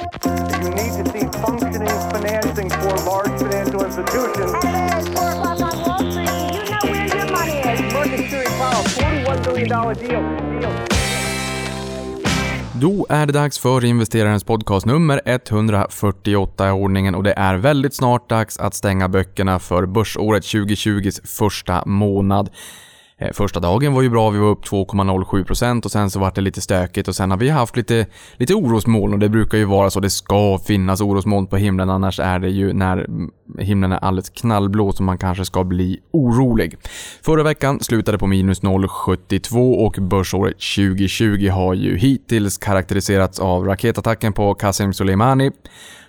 You need to see functioning financing for large financial institutions. Market Series Powell, $41 billion deal. deal. Då är det dags för investerarens podcast nummer 148 i ordningen och det är väldigt snart dags att stänga böckerna för börsåret 2020s första månad. Eh, första dagen var ju bra, vi var upp 2,07% och sen så vart det lite stökigt och sen har vi haft lite, lite orosmoln och det brukar ju vara så. Det ska finnas orosmoln på himlen annars är det ju när himlen är alldeles knallblå som man kanske ska bli orolig. Förra veckan slutade på minus 0,72 och börsåret 2020 har ju hittills karaktäriserats av raketattacken på Qasem Soleimani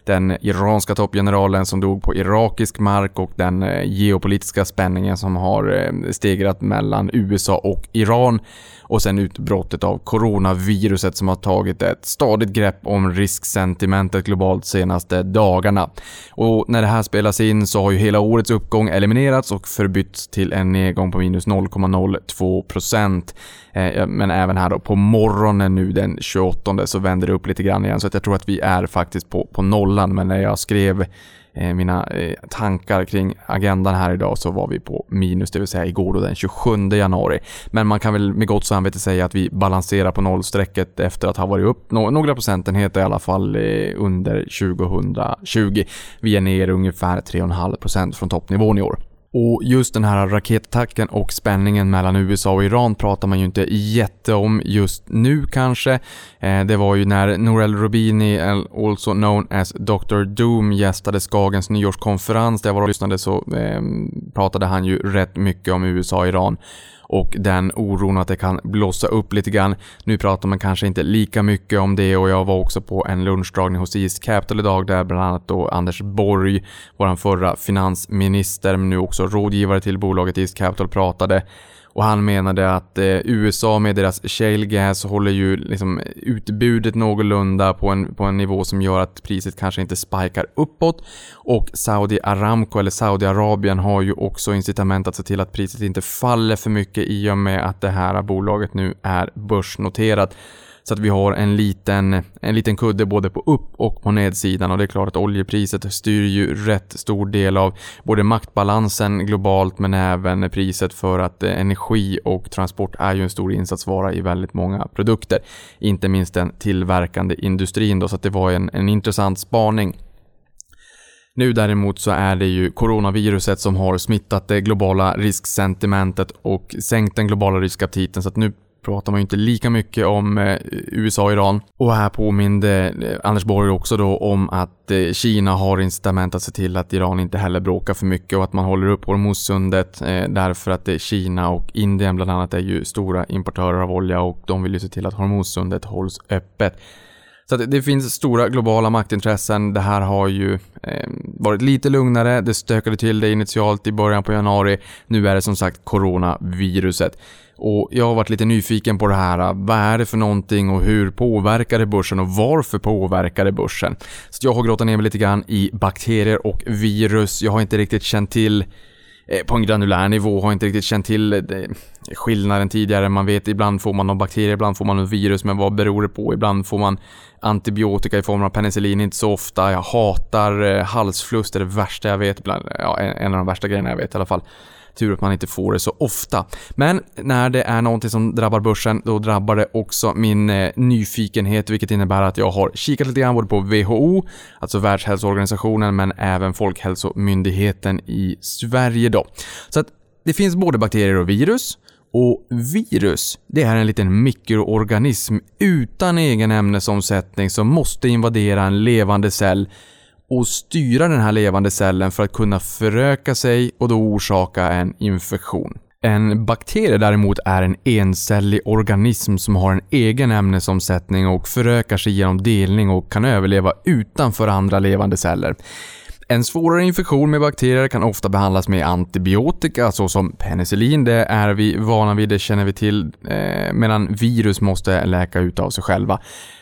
den iranska toppgeneralen som dog på irakisk mark och den eh, geopolitiska spänningen som har eh, stegrat mellan USA och Iran och sen utbrottet av coronaviruset som har tagit ett stadigt grepp om risksentimentet globalt senaste dagarna. Och när det här spelas in så har ju hela årets uppgång eliminerats och förbytts till en nedgång på minus 0,02%. Eh, men även här då på morgonen nu den 28 så vänder det upp lite grann igen så att jag tror att vi är faktiskt på, på Holland, men när jag skrev eh, mina eh, tankar kring agendan här idag så var vi på minus, det vill säga igår då den 27 januari. Men man kan väl med gott samvete säga att vi balanserar på nollstrecket efter att ha varit upp några procentenheter i alla fall eh, under 2020. Vi är ner ungefär 3,5% från toppnivån i år. Och just den här raketattacken och spänningen mellan USA och Iran pratar man ju inte jätte om just nu kanske. Eh, det var ju när Norel Rubini, eh, also known as Dr. Doom, gästade Skagens nyårskonferens där jag var och lyssnade så eh, pratade han ju rätt mycket om USA och Iran och den oron att det kan blossa upp lite grann. Nu pratar man kanske inte lika mycket om det och jag var också på en lunchdragning hos East Capital idag där bland annat då Anders Borg, vår förra finansminister, men nu också rådgivare till bolaget East Capital pratade och han menade att eh, USA med deras shale gas håller ju liksom utbudet någorlunda på en, på en nivå som gör att priset kanske inte spikar uppåt. Och Saudi Aramco, eller Saudiarabien, har ju också incitament att se till att priset inte faller för mycket i och med att det här bolaget nu är börsnoterat. Så att vi har en liten, en liten kudde både på upp och på nedsidan och det är klart att oljepriset styr ju rätt stor del av både maktbalansen globalt men även priset för att eh, energi och transport är ju en stor insatsvara i väldigt många produkter. Inte minst den tillverkande industrin då, så att det var en, en intressant spaning. Nu däremot så är det ju coronaviruset som har smittat det globala risksentimentet och sänkt den globala riskaptiten så att nu pratar man ju inte lika mycket om eh, USA och Iran. Och här påminde eh, Anders Borg också då om att eh, Kina har incitament att se till att Iran inte heller bråkar för mycket och att man håller upp Hormuzsundet därför att Kina och Indien bland annat är ju stora importörer av olja och de vill ju se till att Hormuzsundet hålls öppet. Så att det finns stora globala maktintressen. Det här har ju eh, varit lite lugnare. Det stökade till det initialt i början på januari. Nu är det som sagt coronaviruset. Och jag har varit lite nyfiken på det här. Äh, vad är det för någonting och hur påverkar det börsen och varför påverkar det börsen? Så jag har grottat ner mig lite grann i bakterier och virus. Jag har inte riktigt känt till eh, på en granulär nivå har inte riktigt känt till eh, skillnaden tidigare. Man vet ibland får man någon bakterier, ibland får man något virus, men vad beror det på? Ibland får man antibiotika i form av penicillin, inte så ofta. Jag hatar eh, halsfluss, det är det värsta jag vet. ja, en av de värsta grejerna jag vet i alla fall. Tur att man inte får det så ofta. Men när det är någonting som drabbar börsen, då drabbar det också min eh, nyfikenhet, vilket innebär att jag har kikat lite grann både på WHO, alltså Världshälsoorganisationen, men även Folkhälsomyndigheten i Sverige då. Så att det finns både bakterier och virus. Och virus, det är en liten mikroorganism utan egen ämnesomsättning som måste invadera en levande cell och styra den här levande cellen för att kunna föröka sig och då orsaka en infektion. En bakterie däremot är en encellig organism som har en egen ämnesomsättning och förökar sig genom delning och kan överleva utanför andra levande celler. En svårare infektion med bakterier kan ofta behandlas med antibiotika såsom penicillin, det är vi vana vid, det känner vi till, eh, medan virus måste läka ut av sig själva.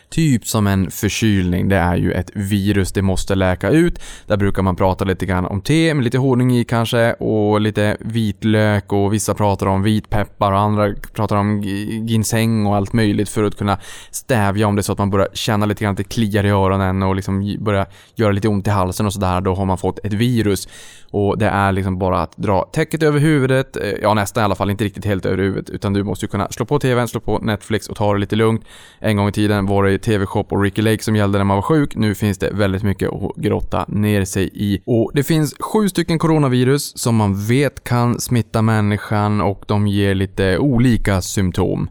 Typ som en förkylning, det är ju ett virus, det måste läka ut. Där brukar man prata lite grann om te med lite honung i kanske och lite vitlök och vissa pratar om vitpeppar och andra pratar om ginseng och allt möjligt för att kunna stävja om det är så att man börjar känna lite grann att det kliar i öronen och liksom börjar göra lite ont i halsen och sådär, då har man fått ett virus. Och det är liksom bara att dra täcket över huvudet, eh, ja nästan i alla fall, inte riktigt helt över huvudet, utan du måste ju kunna slå på TVn, slå på Netflix och ta det lite lugnt. En gång i tiden var det TV-shop och Ricky Lake som gällde när man var sjuk, nu finns det väldigt mycket att grotta ner sig i. Och det finns sju stycken coronavirus som man vet kan smitta människan och de ger lite olika symptom.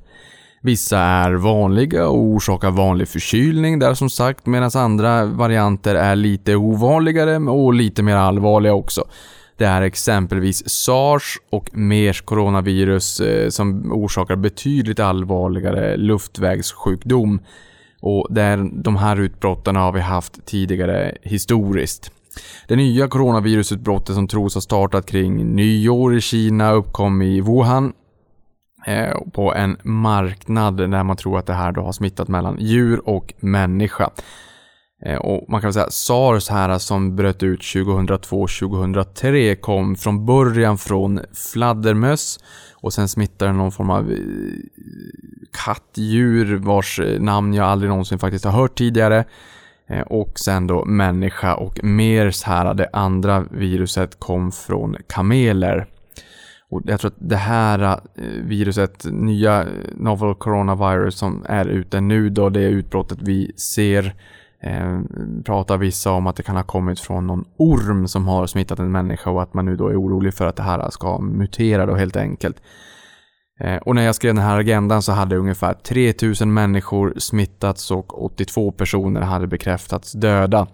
Vissa är vanliga och orsakar vanlig förkylning där som sagt medan andra varianter är lite ovanligare och lite mer allvarliga också. Det är exempelvis sars och mers coronavirus eh, som orsakar betydligt allvarligare luftvägssjukdom. Och där de här utbrotten har vi haft tidigare historiskt. Det nya coronavirusutbrottet som tros ha startat kring nyår i Kina uppkom i Wuhan Eh, på en marknad där man tror att det här då har smittat mellan djur och människa. Eh, och man kan väl säga SARS här som bröt ut 2002-2003 kom från början från fladdermöss och sen smittade någon form av eh, kattdjur vars namn jag aldrig någonsin faktiskt har hört tidigare. Och sen då människa och MERS här, det andra viruset kom från kameler. Och jag tror att det här eh, viruset, nya Novel Coronavirus som är ute nu då, det utbrottet vi ser eh, pratar vissa om att det kan ha kommit från någon orm som har smittat en människa och att man nu då är orolig för att det här ska mutera då helt enkelt. Eh, och när jag skrev den här agendan så hade ungefär 3000 människor smittats och 82 personer hade bekräftats döda.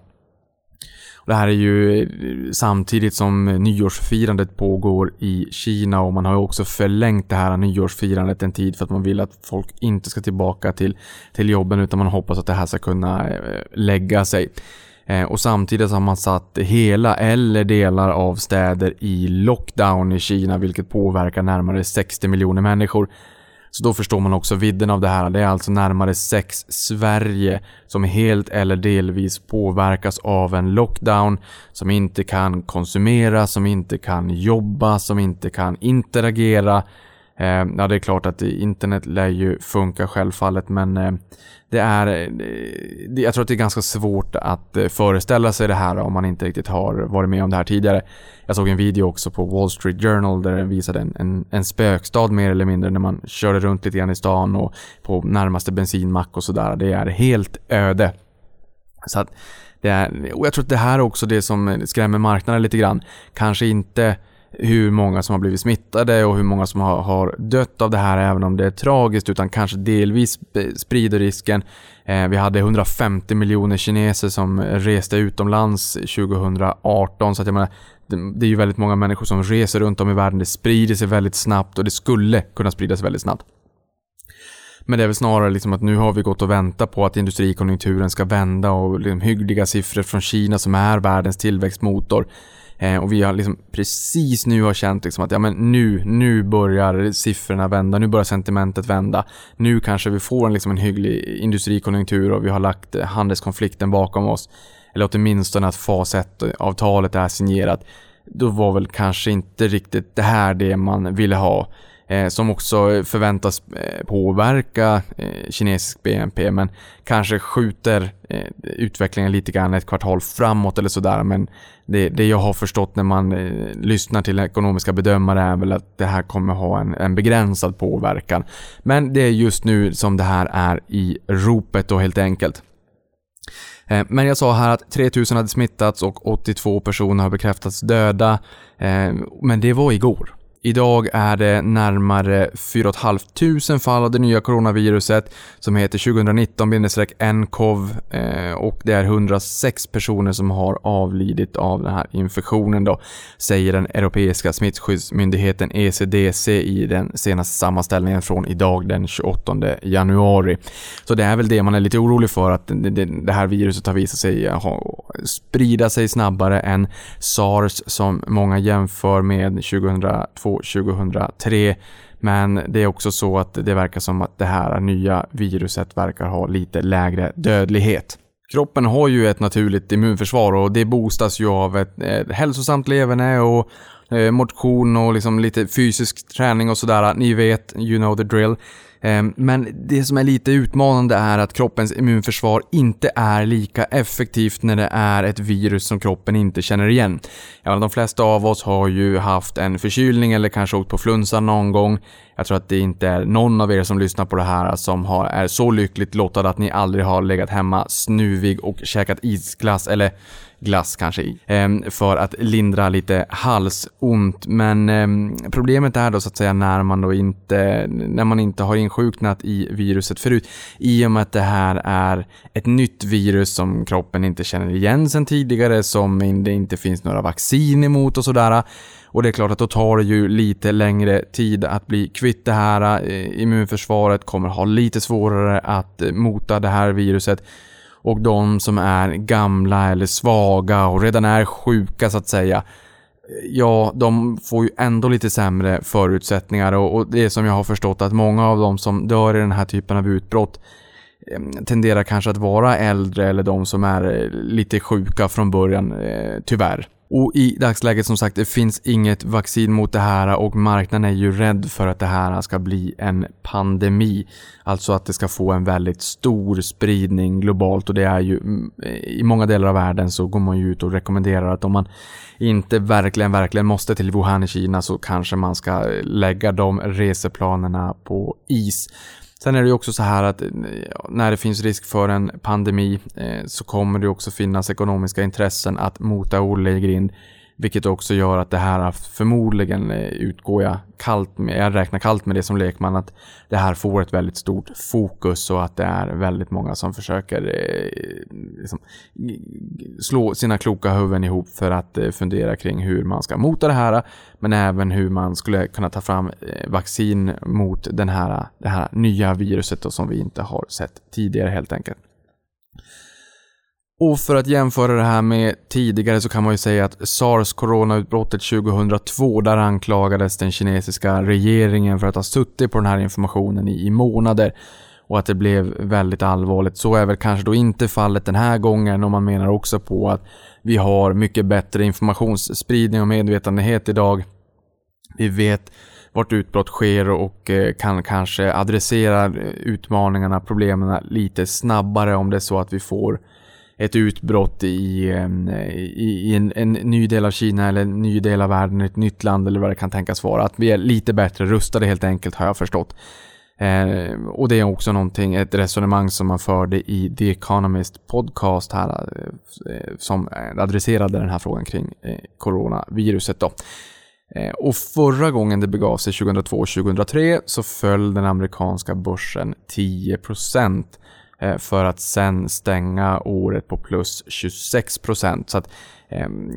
Det här är ju eh, samtidigt som nyårsfirandet pågår i Kina och man har ju också förlängt det här nyårsfirandet en tid för att man vill att folk inte ska tillbaka till, till jobben utan man hoppas att det här ska kunna eh, lägga sig. Eh, och samtidigt har man satt hela eller delar av städer i lockdown i Kina vilket påverkar närmare 60 miljoner människor. Så då förstår man också vidden av det här. Det är alltså närmare sex Sverige som helt eller delvis påverkas av en lockdown, som inte kan konsumera, som inte kan jobba, som inte kan interagera. Eh, ja, det är klart att internet lär ju funka självfallet, men eh, det är, eh, jag tror att det är ganska svårt att eh, föreställa sig det här om man inte riktigt har varit med om det här tidigare. Jag såg en video också på Wall Street Journal där den visade en, en, en spökstad mer eller mindre när man körde runt lite grann i stan och på närmaste bensinmack och sådär. Det är helt öde. Så att det är, och jag tror att det här är också det som skrämmer marknaden lite grann. Kanske inte hur många som har blivit smittade och hur många som har, har dött av det här även om det är tragiskt utan kanske delvis sprider risken. Eh, vi hade 150 miljoner kineser som reste utomlands 2018 så att jag menar det är ju väldigt många människor som reser runt om i världen. Det sprider sig väldigt snabbt och det skulle kunna spridas väldigt snabbt. Men det är väl snarare liksom att nu har vi gått och väntat på att industrikonjunkturen ska vända och liksom hyggliga siffror från Kina som är världens tillväxtmotor Eh, och vi har liksom precis nu har känt liksom att ja, men nu, nu börjar siffrorna vända, nu börjar sentimentet vända. Nu kanske vi får en, liksom en hygglig industrikonjunktur och vi har lagt eh, handelskonflikten bakom oss. Eller åtminstone att fas 1-avtalet är signerat. Då var väl kanske inte riktigt det här det man ville ha Eh, som också förväntas eh, påverka eh, kinesisk BNP men kanske skjuter eh, utvecklingen lite grann ett kvartal framåt eller sådär men det, det jag har förstått när man eh, lyssnar till ekonomiska bedömare är väl att det här kommer ha en, en begränsad påverkan. Men det är just nu som det här är i ropet då helt enkelt. Eh, men jag sa här att 3000 hade smittats och 82 personer har bekräftats döda. Men det var igår. Idag är det närmare 4 500 fall av det nya coronaviruset som heter 2019-NCOV eh, och det är 106 personer som har avlidit av den här infektionen då, säger den europeiska smittskyddsmyndigheten ECDC i den senaste sammanställningen från idag den 28 januari. Så det är väl det man är lite orolig för att det här viruset har visat sig sprida sig snabbare än SARS som många jämför med 2002 2003, Men det är också så att det verkar som att det här nya viruset verkar ha lite lägre dödlighet. Kroppen har ju ett naturligt immunförsvar och det boostas ju av ett, ett hälsosamt leverne och eh, motion och liksom lite fysisk träning och sådär. Ni vet, you know the drill. Ehm, men det som är lite utmanande är att kroppens immunförsvar inte är lika effektivt när det är ett virus som kroppen inte känner igen. Ja, de flesta av oss har ju haft en förkylning eller kanske åkt på flunsan någon gång. Jag tror att det inte är någon av er som lyssnar på det här som har, är så lyckligt lottad att ni aldrig har legat hemma snuvig och käkat isglass eller glass kanske ehm, för att lindra lite halsont. Men ehm, problemet är då så att säga när man då inte, när man inte har insjuknat i viruset förut. I och med att det här är ett nytt virus som kroppen inte känner igen sedan tidigare, som det inte finns några vaccin emot och sådär. Och det är klart att då tar det ju lite längre tid att bli kvitt det här. Eh, immunförsvaret kommer ha lite svårare att eh, mota det här viruset och de som är gamla eller svaga och redan är sjuka så att säga, eh, ja, de får ju ändå lite sämre förutsättningar och, och det är som jag har förstått att många av de som dör i den här typen av utbrott tenderar kanske att vara äldre eller de som är lite sjuka från början, tyvärr. Och i dagsläget som sagt, det finns inget vaccin mot det här och marknaden är ju rädd för att det här ska bli en pandemi. Alltså att det ska få en väldigt stor spridning globalt och det är ju mm, i många delar av världen så går man ju ut och rekommenderar att om man inte verkligen, verkligen måste till Wuhan i Kina så kanske man ska lägga de reseplanerna på is. Sen är det ju också så här att eh, när det finns risk för en pandemi eh, så kommer det också finnas ekonomiska intressen att mota Olle i grind. Vilket också gör att det här förmodligen eh, utgår jag kallt med, jag räknar kallt med det som lekman, att det här får ett väldigt stort fokus och att det är väldigt många som försöker eh, liksom, slå sina kloka huvuden ihop för att eh, fundera kring hur man ska mota det här, men även hur man skulle kunna ta fram eh, vaccin mot den här, det här nya viruset då, som vi inte har sett tidigare helt enkelt. Och för att jämföra det här med tidigare så kan man ju säga att sars coronautbrottet 2002, där anklagades den kinesiska regeringen för att ha suttit på den här informationen i, i månader och att det blev väldigt allvarligt. Så är väl kanske då inte fallet den här gången och man menar också på att vi har mycket bättre informationsspridning och medvetenhet idag. Vi vet vart utbrott sker och eh, kan kanske adressera eh, utmaningarna, problemen lite snabbare om det är så att vi får ett utbrott i, i, i en, en, ny del av Kina eller en ny del av världen, ett nytt land eller vad det kan tänkas vara. Att vi är lite bättre rustade helt enkelt har jag förstått. Eh, och det är också någonting, ett resonemang som man förde i The Economist podcast här eh, som adresserade den här frågan kring eh, coronaviruset då. Eh, och förra gången det begav sig 2002-2003 så föll den amerikanska börsen 10% Eh, för att sen stänga året på plus 26 Så att Ehm,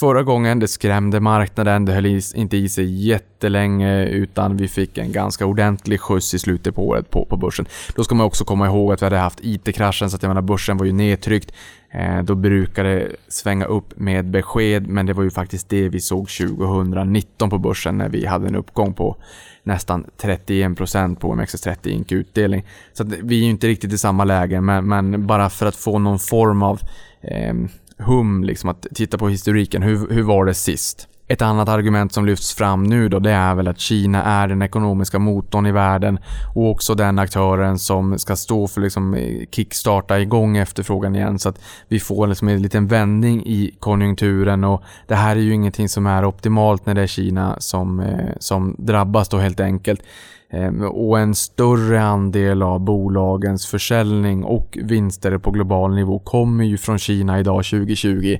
förra gången det skrämde marknaden, det höll inte i sig jättelänge utan vi fick en ganska ordentlig skjuts i slutet på året på, på börsen. Då ska man också komma ihåg att vi hade haft IT-kraschen så att jag menar börsen var ju nedtryckt. Ehm, då brukar det svänga upp med besked men det var ju faktiskt det vi såg 2019 på börsen när vi hade en uppgång på nästan 31% på OMXS30 ink utdelning. Så vi är ju inte riktigt i samma läge, men, men bara för att få någon form av eh, hum, liksom att titta på historiken. Hur, hur var det sist? Ett annat argument som lyfts fram nu då, det är väl att Kina är den ekonomiska motorn i världen och också den aktören som ska stå för liksom eh, kickstarta igång efterfrågan igen så att vi får liksom en liten vändning i konjunkturen och det här är ju ingenting som är optimalt när det är Kina som, eh, som drabbas då helt enkelt. Ehm, och en större andel av bolagens försäljning och vinster på global nivå kommer ju från Kina idag 2020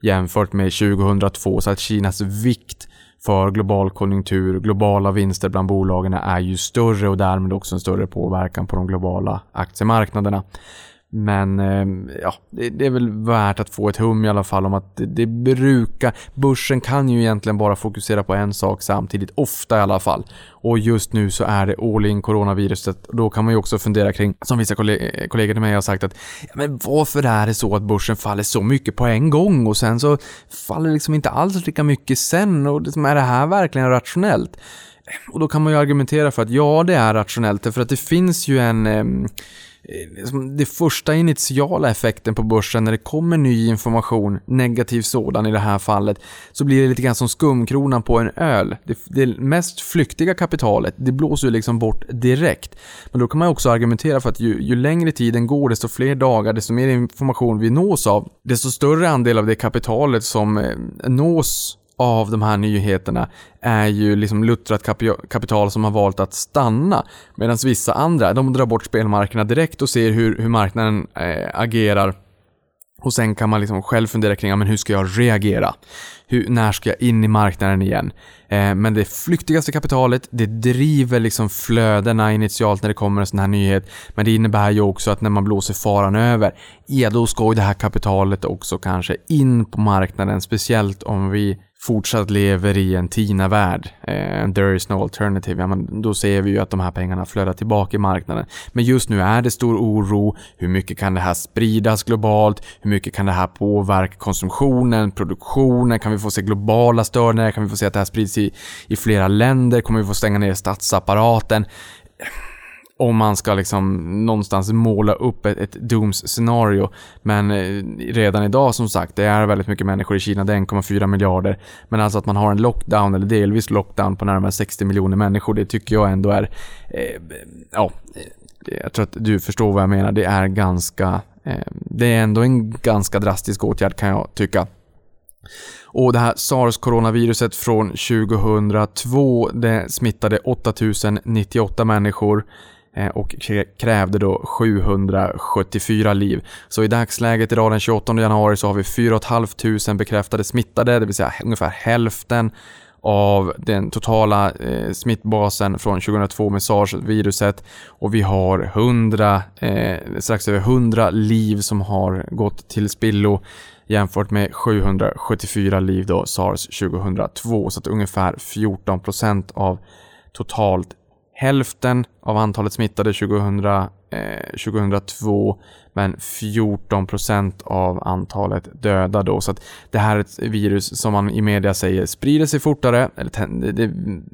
jämfört med 2002 så att Kinas vikt för global konjunktur, globala vinster bland bolagen är ju större och därmed också en större påverkan på de globala aktiemarknaderna. Men ehm, ja, det, är väl värt att få ett hum i alla fall om att det, det, brukar, börsen kan ju egentligen bara fokusera på en sak samtidigt, ofta i alla fall. Och just nu så är det all in coronaviruset. Då kan man ju också fundera kring, som vissa kollegor till mig har sagt att, ja, men varför är det så att börsen faller så mycket på en gång och sen så faller det liksom inte alls lika mycket sen och liksom, är det här verkligen rationellt? Och då kan man ju argumentera för att ja, det är rationellt, för att det finns ju en eh, det första initiala effekten på börsen när det kommer ny information, negativ sådan i det här fallet, så blir det lite grann som skumkronan på en öl. Det, det mest flyktiga kapitalet, det blåser ju liksom bort direkt. Men då kan man också argumentera för att ju, ju längre tiden går, desto fler dagar, desto mer information vi nås av, desto större andel av det kapitalet som eh, nås av de här nyheterna är ju liksom luttrat kapital som har valt att stanna. Medan vissa andra, de drar bort spelmarknaden direkt och ser hur, hur marknaden eh, agerar. Och sen kan man liksom själv fundera kring, ja, men hur ska jag reagera? Hur, när ska jag in i marknaden igen? Eh, men det flyktigaste kapitalet, det driver liksom flödena initialt när det kommer en sån här nyhet. Men det innebär ju också att när man blåser faran över, ja då ska ju det här kapitalet också kanske in på marknaden. Speciellt om vi fortsatt lever i en TINA-värld, eh, there is no alternative, ja, men då ser vi ju att de här pengarna flödar tillbaka i marknaden. Men just nu är det stor oro. Hur mycket kan det här spridas globalt? Hur mycket kan det här påverka konsumtionen, produktionen? Kan vi få se globala störningar? Kan vi få se att det här sprids i, i flera länder? Kommer vi få stänga ner statsapparaten? Om man ska liksom någonstans måla upp ett, ett Dooms-scenario. Men eh, redan idag som sagt, det är väldigt mycket människor i Kina, det är 1,4 miljarder. Men alltså att man har en lockdown, eller delvis lockdown på närmare 60 miljoner människor, det tycker jag ändå är... Eh, ja, jag tror att du förstår vad jag menar. Det är ganska... Eh, det är ändå en ganska drastisk åtgärd kan jag tycka. Och det här sars-coronaviruset från 2002, det smittade 8098 människor. Eh, och krävde då 774 liv. Så i dagsläget idag den 28 januari så har vi 4 500 bekräftade smittade, det vill säga ungefär hälften av den totala eh, smittbasen från 2002 med sars-viruset och vi har 100, eh, strax över 100 liv som har gått till spillo jämfört med 774 liv då sars 2002 så att ungefär 14% av totalt hälften av antalet smittade 2000, eh, 2002 men 14 procent av antalet döda då. Så att det här är ett virus som man i media säger sprider sig fortare, eller ten, det, det, mm,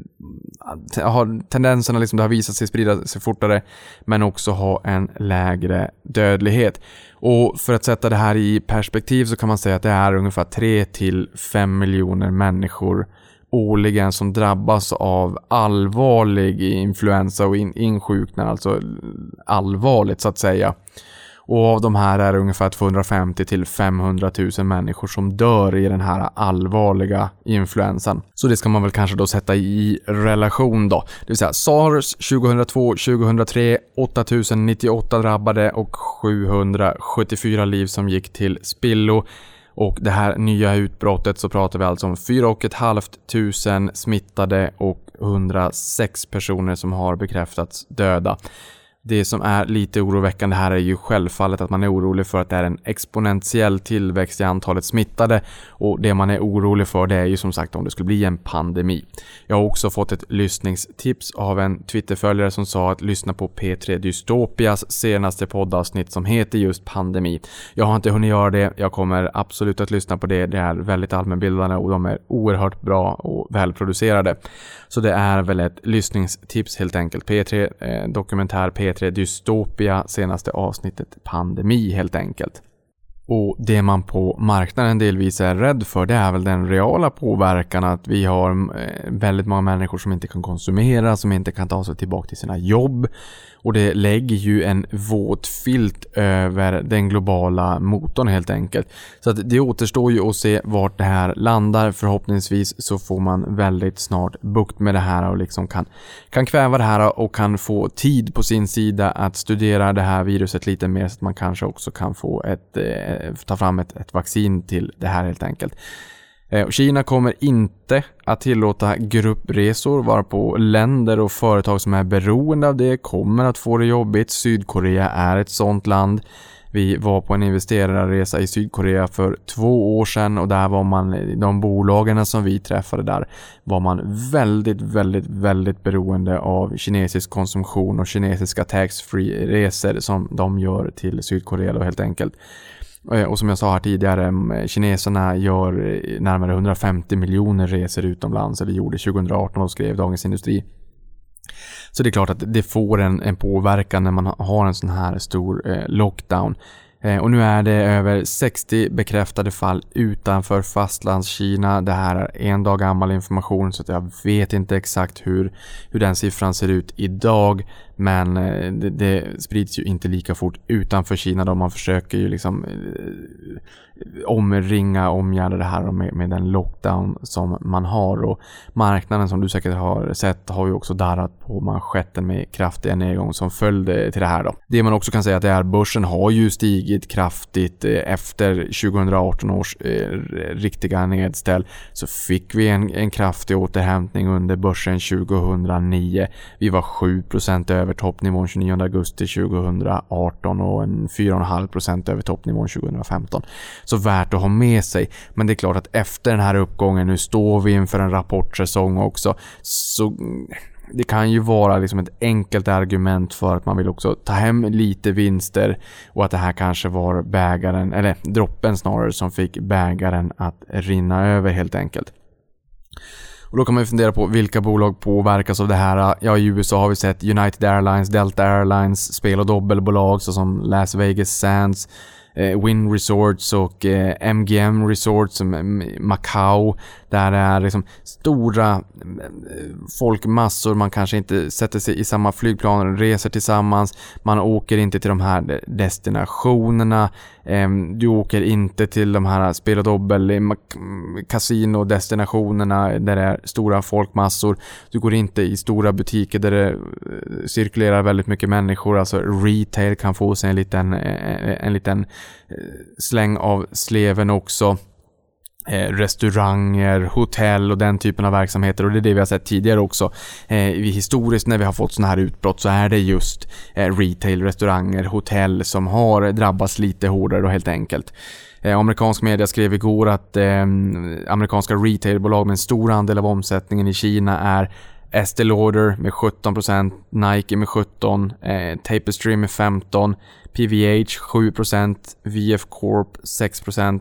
har tendenserna liksom, det har visat sig sprida sig fortare, men också ha en lägre dödlighet. Och för att sätta det här i perspektiv så kan man säga att det är ungefär 3 till 5 miljoner människor årligen som drabbas av allvarlig influensa och in, insjuknar, alltså allvarligt så att säga. Och av de här är det ungefär 250 till 500 000 människor som dör i den här allvarliga influensan. Så det ska man väl kanske då sätta i relation då. Det vill säga SARS 2002, 2003, 8098 drabbade och 774 liv som gick till spillo. Och det här nya utbrottet så pratar vi alltså om 4 500 smittade och 106 personer som har bekräftats döda. Det som är lite oroväckande här är ju självfallet att man är orolig för att det är en exponentiell tillväxt i antalet smittade och det man är orolig för det är ju som sagt om det skulle bli en pandemi. Jag har också fått ett lyssningstips av en Twitterföljare som sa att lyssna på P3 Dystopias senaste poddavsnitt som heter just pandemi. Jag har inte hunnit göra det, jag kommer absolut att lyssna på det. Det är väldigt allmänbildande och de är oerhört bra och välproducerade. Så det är väl ett lyssningstips helt enkelt. P3 eh, Dokumentär P3 Dystopia senaste avsnittet Pandemi helt enkelt. Och det man på marknaden delvis är rädd för det är väl den reala påverkan att vi har eh, väldigt många människor som inte kan konsumera, som inte kan ta sig tillbaka till sina jobb. Och det lägger ju en våt filt över den globala motorn helt enkelt. Så att det återstår ju att se vart det här landar. Förhoppningsvis så får man väldigt snart bukt med det här och liksom kan, kan kväva det här och kan få tid på sin sida att studera det här viruset lite mer så att man kanske också kan få ett, eh, ta fram ett, ett vaccin till det här helt enkelt. Eh, Kina kommer inte att tillåta gruppresor varpå länder och företag som är beroende av det kommer att få det jobbigt. Sydkorea är ett sånt land. Vi var på en investerarresa i Sydkorea för två år sedan och där var man, de bolagen som vi träffade där, var man väldigt, väldigt, väldigt beroende av kinesisk konsumtion och kinesiska tax-free resor som de gör till Sydkorea då helt enkelt. Eh, och som jag sa här tidigare, kineserna gör eh, närmare 150 miljoner resor utomlands, eller gjorde 2018 och skrev Dagens Industri. Så det är klart att det får en, en påverkan när man har en sån här stor eh, lockdown. Eh, och nu är det över 60 bekräftade fall utanför fastlandskina. Det här är en dag gammal information så jag vet inte exakt hur, hur den siffran ser ut idag. Men eh, det, det sprids ju inte lika fort utanför Kina då man försöker ju liksom eh, omringa, omgärda det här med, med den lockdown som man har. Och marknaden som du säkert har sett har ju också darrat på manschetten med kraftiga nedgång som följde eh, till det här då. Det man också kan säga att det är börsen har ju stigit kraftigt efter 2018 års riktiga nedställ så fick vi en, en kraftig återhämtning under börsen 2009. Vi var 7% över toppnivån 29 augusti 2018 och en 4,5% över toppnivån 2015 så värt att ha med sig. Men det är klart att efter den här uppgången, nu står vi inför en rapportsäsong också, så det kan ju vara liksom ett enkelt argument för att man vill också ta hem lite vinster och att det här kanske var bägaren, eller droppen snarare, som fick bägaren att rinna över helt enkelt. Och då kan man ju fundera på vilka bolag påverkas av det här. Ja, i USA har vi sett United Airlines, Delta Airlines, spel och dobbelbolag såsom Las Vegas Sands, eh, Win Resorts och eh, MGM Resorts, Macau. Där det är liksom stora eh, folkmassor, man kanske inte sätter sig i samma flygplan, reser tillsammans, man åker inte till de här destinationerna, ehm, du åker inte till de här spel och dobbel, kasinodestinationerna där det är stora folkmassor. Du går inte i stora butiker där det eh, cirkulerar väldigt mycket människor, alltså retail kan få sig en liten, eh, en liten släng av sleven också. Eh, restauranger, hotell och den typen av verksamheter och det är det vi har sett tidigare också. Eh, historiskt när vi har fått sådana här utbrott så är det just eh, retail, restauranger, hotell som har drabbats lite hårdare då helt enkelt. Eh, amerikansk media skrev igår att eh, amerikanska retailbolag med en stor andel av omsättningen i Kina är Estée Lauder med 17%, Nike med 17%, eh, Tapestry med 15%, PVH 7%, VF Corp 6%,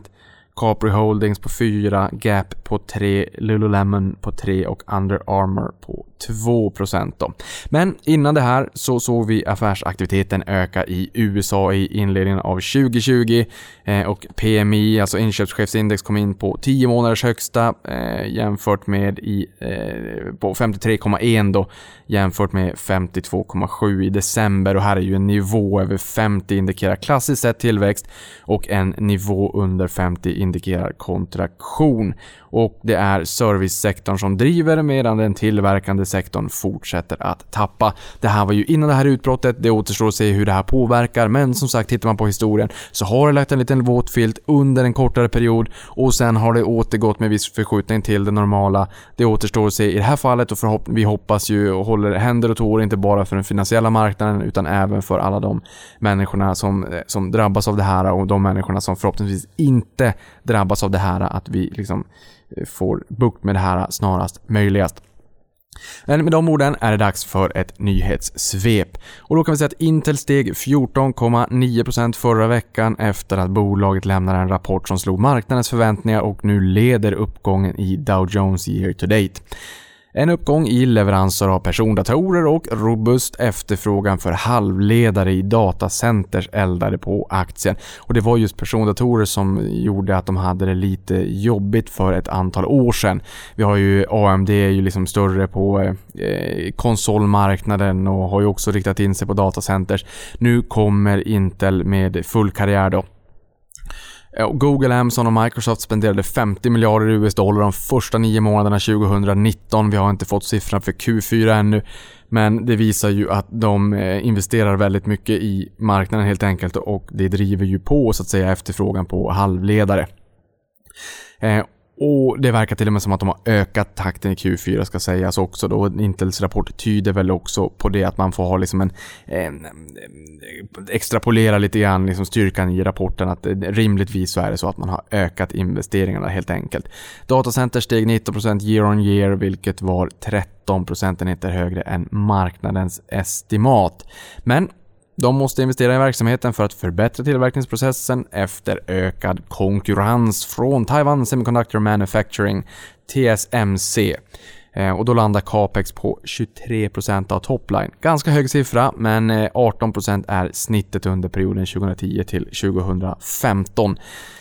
Capri Holdings på 4, Gap på 3, Lululemon på 3 och Under Armour på 2% då. Men innan det här så såg vi affärsaktiviteten öka i USA i inledningen av 2020 eh, och PMI, alltså inköpschefsindex, kom in på 10 månaders högsta eh, jämfört med i, eh, på 53,1 då jämfört med 52,7 i december och här är ju en nivå över 50 indikerar klassiskt sett tillväxt och en nivå under 50 indikerar kontraktion. Och det är servicesektorn som driver medan den tillverkande sektorn fortsätter att tappa. Det här var ju innan det här utbrottet, det återstår att se hur det här påverkar men som sagt tittar man på historien så har det lagt en liten våt filt under en kortare period och sen har det återgått med viss förskjutning till det normala. Det återstår att se i det här fallet och förhopp vi hoppas ju och håller händer och tår inte bara för den finansiella marknaden utan även för alla de människorna som, eh, som drabbas av det här och de människorna som förhoppningsvis inte drabbas av det här att vi liksom får bukt med det här snarast möjligast. Men med de orden är det dags för ett nyhetssvep. Och då kan vi säga att Intel steg 14,9% förra veckan efter att bolaget lämnade en rapport som slog marknadens förväntningar och nu leder uppgången i Dow Jones year to date. En uppgång i leveranser av persondatorer och robust efterfrågan för halvledare i datacenters eldade på aktien. Och det var just persondatorer som gjorde att de hade det lite jobbigt för ett antal år sedan. Vi har ju AMD är ju liksom större på eh, konsolmarknaden och har ju också riktat in sig på datacenters. Nu kommer Intel med full karriär då. Eh, Google, Amazon och Microsoft spenderade 50 miljarder US-dollar de första nio månaderna 2019. Vi har inte fått siffran för Q4 ännu. Men det visar ju att de eh, investerar väldigt mycket i marknaden helt enkelt och det driver ju på så att säga efterfrågan på halvledare. Eh, och det verkar till och med som att de har ökat takten i Q4 ska sägas också då. Intels rapport tyder väl också på det att man får ha liksom en, en extrapolera lite grann liksom styrkan i rapporten att rimligtvis så är det så att man har ökat investeringarna helt enkelt. Datacenter steg 19% year on year vilket var 13 procentenheter högre än marknadens estimat. Men de måste investera i verksamheten för att förbättra tillverkningsprocessen efter ökad konkurrens från Taiwan Semiconductor Manufacturing, TSMC. Eh, och då landar capex på 23% av topline. Ganska hög siffra, men eh, 18% är snittet under perioden 2010 till 2015.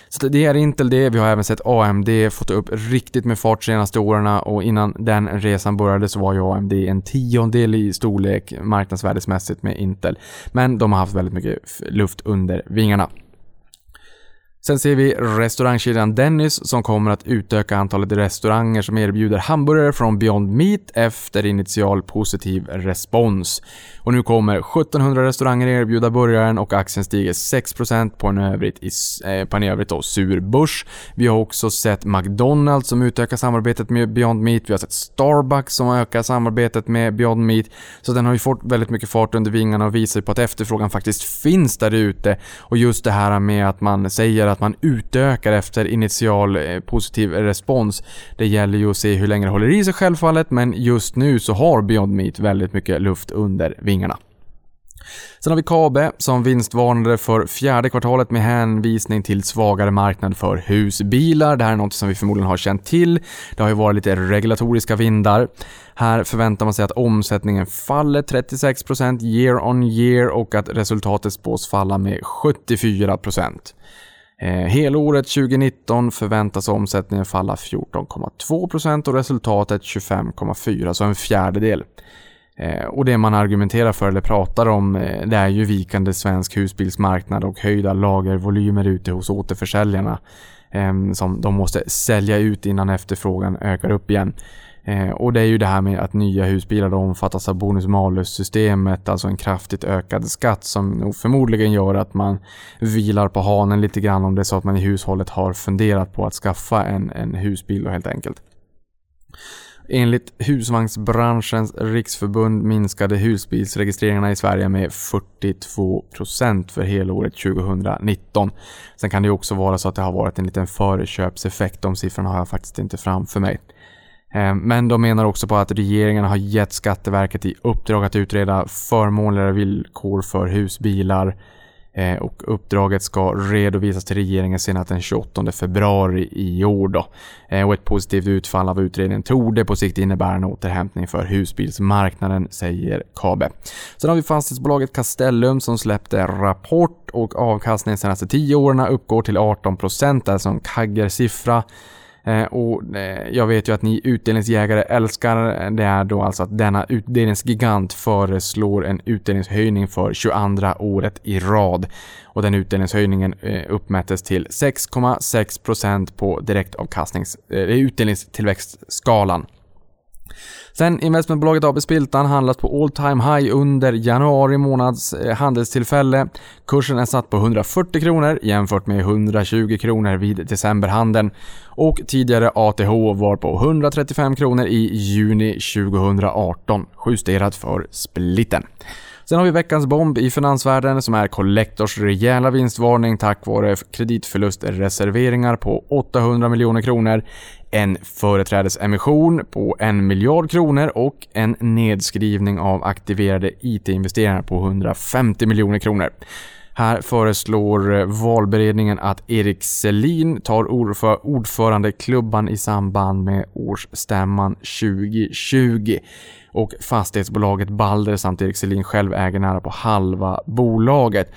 Så det är Intel det. Vi har även sett AMD fått upp riktigt med fart senaste åren och innan den resan började så var ju AMD en tiondel i storlek marknadsvärdesmässigt med Intel. Men de har haft väldigt mycket luft under vingarna. Sen ser vi restaurangkedjan Dennis som kommer att utöka antalet restauranger som erbjuder hamburgare från Beyond Meat efter initial positiv respons. Och nu kommer 1700 restauranger erbjuda burgaren och aktien stiger 6% på en övrigt, i, eh, på en övrigt då, sur börs. Vi har också sett McDonalds som utökar samarbetet med Beyond Meat. Vi har sett Starbucks som ökar samarbetet med Beyond Meat. Så den har ju fått väldigt mycket fart under vingarna och visar på att efterfrågan faktiskt finns där ute. Och just det här med att man säger att man utökar efter initial eh, positiv respons. Det gäller ju att se hur länge det håller i sig självfallet, men just nu så har Beyond Meat väldigt mycket luft under vingarna. Sen har vi Kabe som vinstvarnade för fjärde kvartalet med hänvisning till svagare marknad för husbilar. Det här är något som vi förmodligen har känt till. Det har ju varit lite regulatoriska vindar. Här förväntar man sig att omsättningen faller 36% year on year och att resultatet spås falla med 74%. Eh, helåret 2019 förväntas omsättningen falla 14,2% och resultatet 25,4%, så en fjärdedel. Eh, och det man argumenterar för eller pratar om eh, det är ju vikande svensk husbilsmarknad och höjda lagervolymer ute hos återförsäljarna eh, som de måste sälja ut innan efterfrågan ökar upp igen. Eh, och det är ju det här med att nya husbilar omfattas av bonus-malus-systemet, alltså en kraftigt ökad skatt som nog förmodligen gör att man vilar på hanen lite grann om det är så att man i hushållet har funderat på att skaffa en, en husbil helt enkelt. Enligt husvagnsbranschens riksförbund minskade husbilsregistreringarna i Sverige med 42% för helåret 2019. Sen kan det också vara så att det har varit en liten förköpseffekt. De siffrorna har jag faktiskt inte framför mig. Eh, men de menar också på att regeringen har gett Skatteverket i uppdrag att utreda förmånligare villkor för husbilar eh, och uppdraget ska redovisas till regeringen senast den 28 februari i år. Då. Eh, och ett positivt utfall av utredningen torde på sikt innebära en återhämtning för husbilsmarknaden, säger Kabe. Sen har vi fastighetsbolaget Castellum som släppte rapport och avkastningen de senaste 10 åren uppgår till 18 procent, alltså en kaggersiffra. siffra Eh, och eh, jag vet ju att ni utdelningsjägare älskar eh, det här då alltså att denna utdelningsgigant föreslår en utdelningshöjning för 22 året i rad. Och den utdelningshöjningen eh, uppmättes till 6,6% på direktavkastnings, eh, utdelningstillväxtskalan. Sen investmentbolaget AB Spiltan handlas på all time high under januari månads eh, handelstillfälle. Kursen är satt på 140 kronor jämfört med 120 kronor vid decemberhandeln och tidigare ATH var på 135 kronor i juni 2018 justerat för splitten. Sen har vi veckans bomb i finansvärlden som är Collectors rejäla vinstvarning tack vare kreditförlustreserveringar på 800 miljoner kronor, en företrädesemission på en miljard kronor och en nedskrivning av aktiverade IT-investeringar på 150 miljoner kronor. Här föreslår valberedningen att Erik Selin tar ordförandeklubban i samband med årsstämman 2020 och fastighetsbolaget Balder samt Erik Selin själv äger nära på halva bolaget.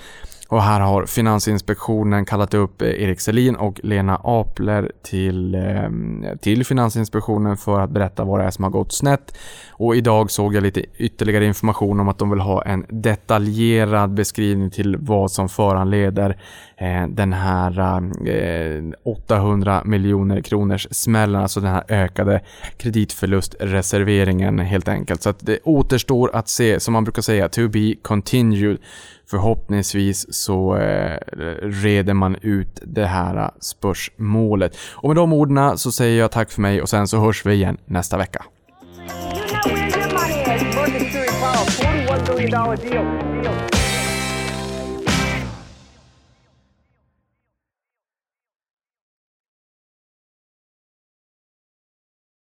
Och här har Finansinspektionen kallat upp eh, Erik Selin och Lena Apler till, ehm, till Finansinspektionen för att berätta vad det är som har gått snett. Och idag såg jag lite ytterligare information om att de vill ha en detaljerad beskrivning till vad som föranleder eh, den här eh, 800 miljoner kronors smällen, alltså den här ökade kreditförlustreserveringen helt enkelt. Så att det återstår att se, som man brukar säga, to be continued. Förhoppningsvis så eh, reder man ut det här spörsmålet. Och med de orden så säger jag tack för mig och sen så hörs vi igen nästa vecka. You know